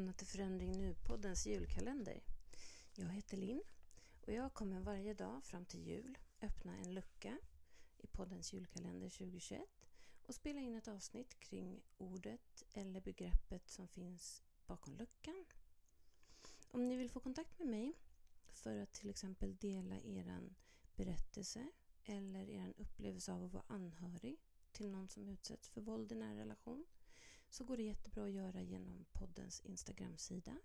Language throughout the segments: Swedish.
välkomna till Förändring Nu-poddens julkalender. Jag heter Linn och jag kommer varje dag fram till jul öppna en lucka i poddens julkalender 2021 och spela in ett avsnitt kring ordet eller begreppet som finns bakom luckan. Om ni vill få kontakt med mig för att till exempel dela er berättelse eller er upplevelse av att vara anhörig till någon som utsätts för våld i nära relation så går det jättebra att göra genom poddens Instagram-sida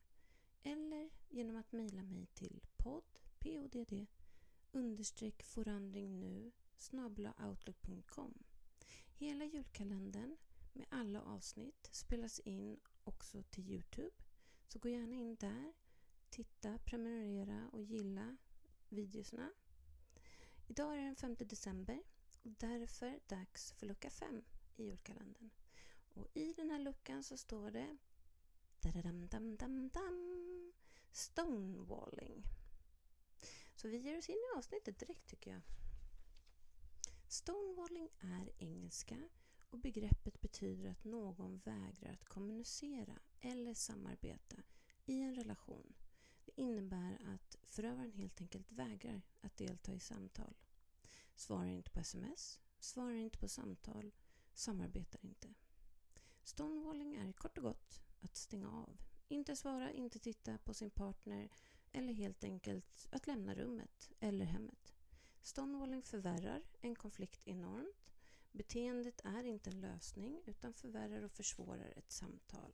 eller genom att mejla mig till podd, podd, understreck forandring nu outlook.com. Hela julkalendern med alla avsnitt spelas in också till Youtube. Så gå gärna in där, titta, prenumerera och gilla videorna. Idag är det den 5 december och därför dags för lucka 5 i julkalendern. Och i den här luckan så står det dam, dam, dam, dam, Stonewalling. Så vi ger oss in i avsnittet direkt tycker jag. Stonewalling är engelska och begreppet betyder att någon vägrar att kommunicera eller samarbeta i en relation. Det innebär att förövaren helt enkelt vägrar att delta i samtal. Svarar inte på sms, svarar inte på samtal, samarbetar inte. Stonewalling är kort och gott att stänga av. Inte svara, inte titta på sin partner eller helt enkelt att lämna rummet eller hemmet. Stonewalling förvärrar en konflikt enormt. Beteendet är inte en lösning utan förvärrar och försvårar ett samtal.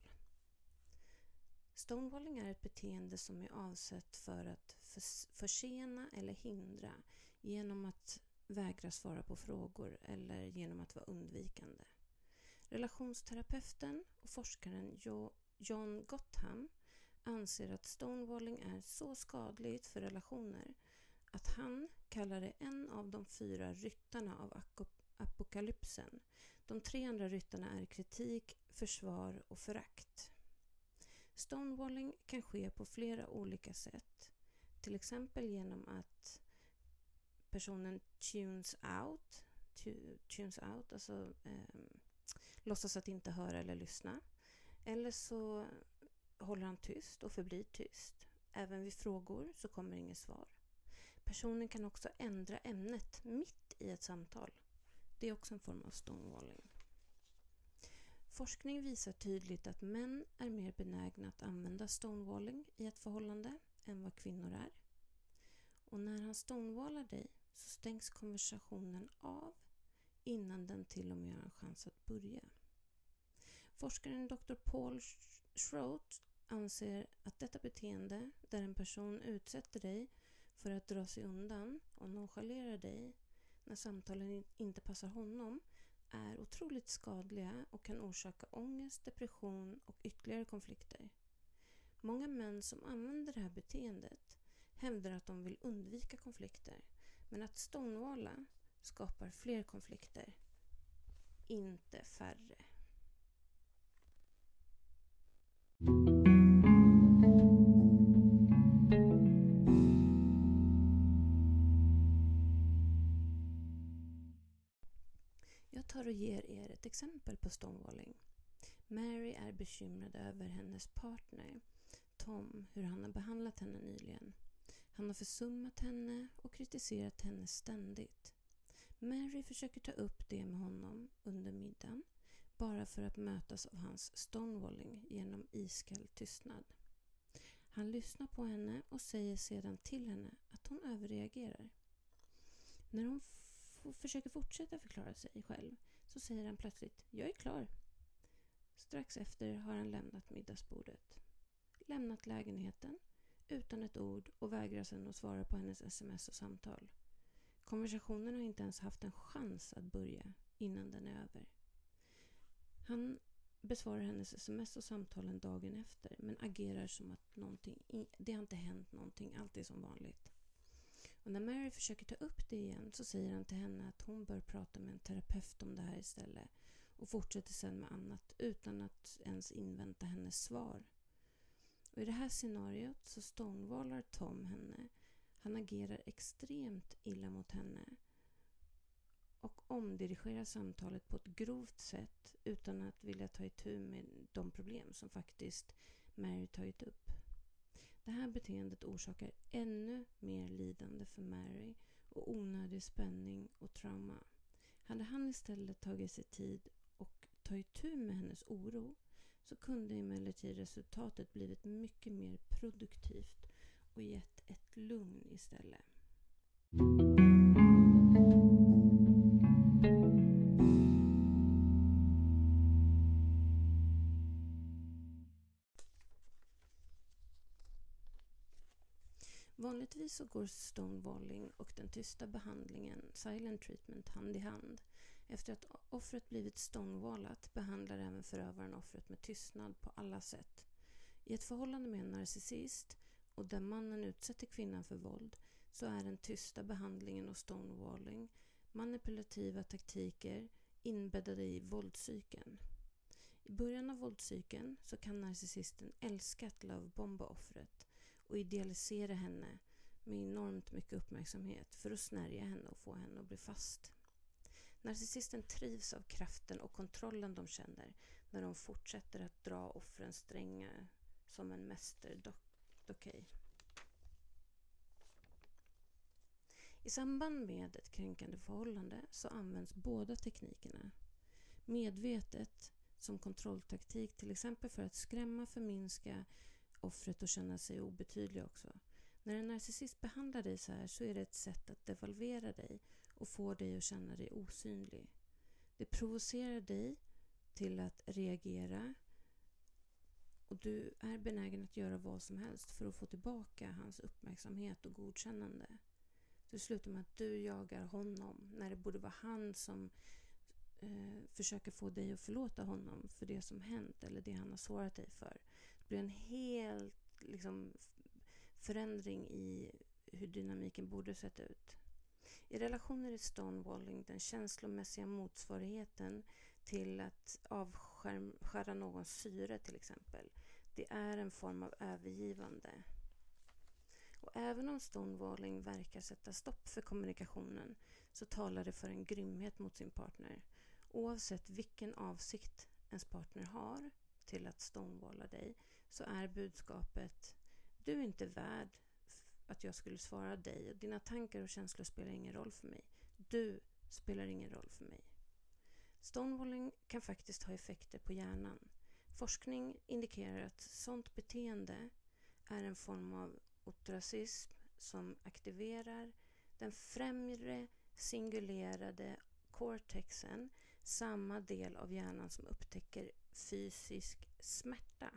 Stonewalling är ett beteende som är avsett för att försena eller hindra genom att vägra svara på frågor eller genom att vara undvikande. Relationsterapeuten och forskaren John Gotham anser att stonewalling är så skadligt för relationer att han kallar det en av de fyra ryttarna av apokalypsen. De tre andra ryttarna är kritik, försvar och förakt. Stonewalling kan ske på flera olika sätt. Till exempel genom att personen tunes out, tunes out, alltså eh, låtsas att inte höra eller lyssna. Eller så håller han tyst och förblir tyst. Även vid frågor så kommer inget svar. Personen kan också ändra ämnet mitt i ett samtal. Det är också en form av stonewalling. Forskning visar tydligt att män är mer benägna att använda stonewalling i ett förhållande än vad kvinnor är. Och när han stonewallar dig så stängs konversationen av innan den till och med har en chans att börja. Forskaren Dr. Paul Schroth anser att detta beteende där en person utsätter dig för att dra sig undan och nonchalerar dig när samtalen inte passar honom är otroligt skadliga och kan orsaka ångest, depression och ytterligare konflikter. Många män som använder det här beteendet hävdar att de vill undvika konflikter men att stonewalla skapar fler konflikter, inte färre. Jag tar och ger er ett exempel på stonewalling. Mary är bekymrad över hennes partner Tom, hur han har behandlat henne nyligen. Han har försummat henne och kritiserat henne ständigt. Mary försöker ta upp det med honom under middagen bara för att mötas av hans stonewalling genom iskall tystnad. Han lyssnar på henne och säger sedan till henne att hon överreagerar. När hon försöker fortsätta förklara sig själv så säger han plötsligt ”Jag är klar”. Strax efter har han lämnat middagsbordet. Lämnat lägenheten utan ett ord och vägrar sedan att svara på hennes sms och samtal. Konversationen har inte ens haft en chans att börja innan den är över. Han besvarar hennes sms och samtalen dagen efter men agerar som att någonting, det har inte hänt någonting, allt är som vanligt. Och när Mary försöker ta upp det igen så säger han till henne att hon bör prata med en terapeut om det här istället och fortsätter sedan med annat utan att ens invänta hennes svar. Och I det här scenariot så stångvalar Tom henne. Han agerar extremt illa mot henne och omdirigerar samtalet på ett grovt sätt utan att vilja ta itu med de problem som faktiskt Mary tagit upp. Det här beteendet orsakar ännu mer lidande för Mary och onödig spänning och trauma. Hade han istället tagit sig tid och tagit itu med hennes oro så kunde emellertid resultatet blivit mycket mer produktivt och gett ett lugn istället. Vanligtvis så går stonewalling och den tysta behandlingen, silent treatment, hand i hand. Efter att offret blivit stonewallat behandlar även förövaren offret med tystnad på alla sätt. I ett förhållande med en narcissist och där mannen utsätter kvinnan för våld så är den tysta behandlingen och stonewalling manipulativa taktiker inbäddade i våldscykeln. I början av våldscykeln så kan narcissisten älska att lovebomba offret och idealisera henne med enormt mycket uppmärksamhet för att snärja henne och få henne att bli fast. Narcissisten trivs av kraften och kontrollen de känner när de fortsätter att dra offrens strängar som en mästerdokej. I samband med ett kränkande förhållande så används båda teknikerna. Medvetet som kontrolltaktik till exempel för att skrämma, förminska offret och känna sig obetydlig också. När en narcissist behandlar dig så här så är det ett sätt att devalvera dig och få dig att känna dig osynlig. Det provocerar dig till att reagera och du är benägen att göra vad som helst för att få tillbaka hans uppmärksamhet och godkännande. Det slutar med att du jagar honom när det borde vara han som eh, försöker få dig att förlåta honom för det som hänt eller det han har sårat dig för. Det blir en helt liksom, förändring i hur dynamiken borde sett ut. I relationer är stonewalling den känslomässiga motsvarigheten till att avskära någons syre till exempel. Det är en form av övergivande. Och även om stonewalling verkar sätta stopp för kommunikationen så talar det för en grymhet mot sin partner. Oavsett vilken avsikt ens partner har till att stonewalla dig så är budskapet du är inte värd att jag skulle svara dig och dina tankar och känslor spelar ingen roll för mig. Du spelar ingen roll för mig. Stonewalling kan faktiskt ha effekter på hjärnan. Forskning indikerar att sådant beteende är en form av otrasism som aktiverar den främre singulerade cortexen, samma del av hjärnan som upptäcker fysisk smärta.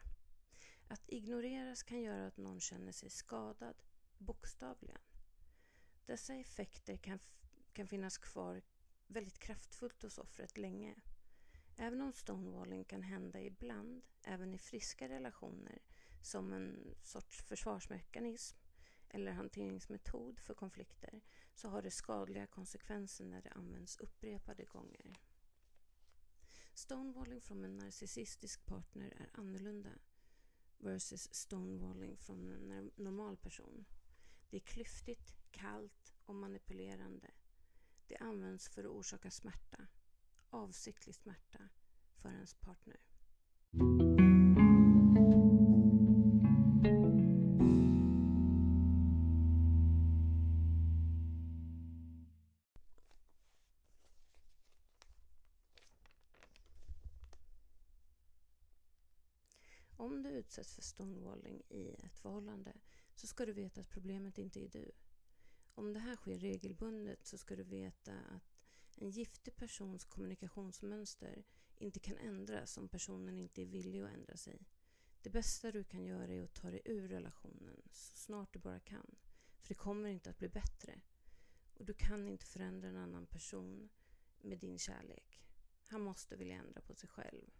Att ignoreras kan göra att någon känner sig skadad, bokstavligen. Dessa effekter kan, kan finnas kvar väldigt kraftfullt hos offret länge. Även om stonewalling kan hända ibland, även i friska relationer, som en sorts försvarsmekanism eller hanteringsmetod för konflikter så har det skadliga konsekvenser när det används upprepade gånger. Stonewalling från en narcissistisk partner är annorlunda versus stonewalling från en normal person. Det är klyftigt, kallt och manipulerande. Det används för att orsaka smärta, avsiktlig smärta, för ens partner. Om du utsätts för stonewalling i ett förhållande så ska du veta att problemet inte är du. Om det här sker regelbundet så ska du veta att en giftig persons kommunikationsmönster inte kan ändras om personen inte är villig att ändra sig. Det bästa du kan göra är att ta dig ur relationen så snart du bara kan. För det kommer inte att bli bättre. Och du kan inte förändra en annan person med din kärlek. Han måste vilja ändra på sig själv.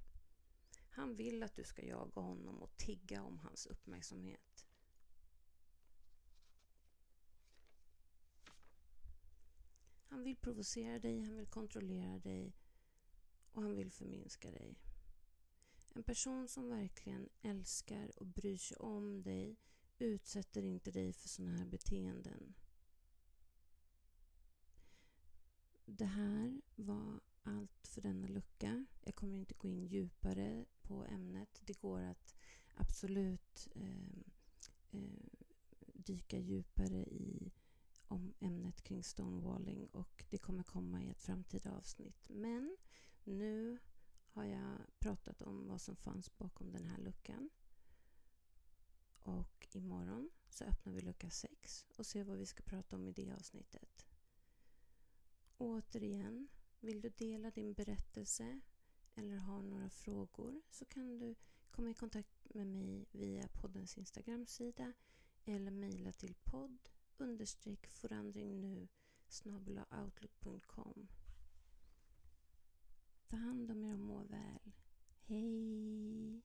Han vill att du ska jaga honom och tigga om hans uppmärksamhet. Han vill provocera dig, han vill kontrollera dig och han vill förminska dig. En person som verkligen älskar och bryr sig om dig utsätter inte dig för sådana här beteenden. Det här var allt för denna lucka. Jag kommer inte gå in djupare på ämnet. Det går att absolut eh, eh, dyka djupare i om ämnet kring stonewalling och det kommer komma i ett framtida avsnitt. Men nu har jag pratat om vad som fanns bakom den här luckan. Och imorgon så öppnar vi lucka 6 och ser vad vi ska prata om i det avsnittet. Återigen, vill du dela din berättelse eller har några frågor så kan du komma i kontakt med mig via poddens Instagram-sida eller mejla till podd understreck förändring nu outlook.com Ta hand om er och må väl. Hej!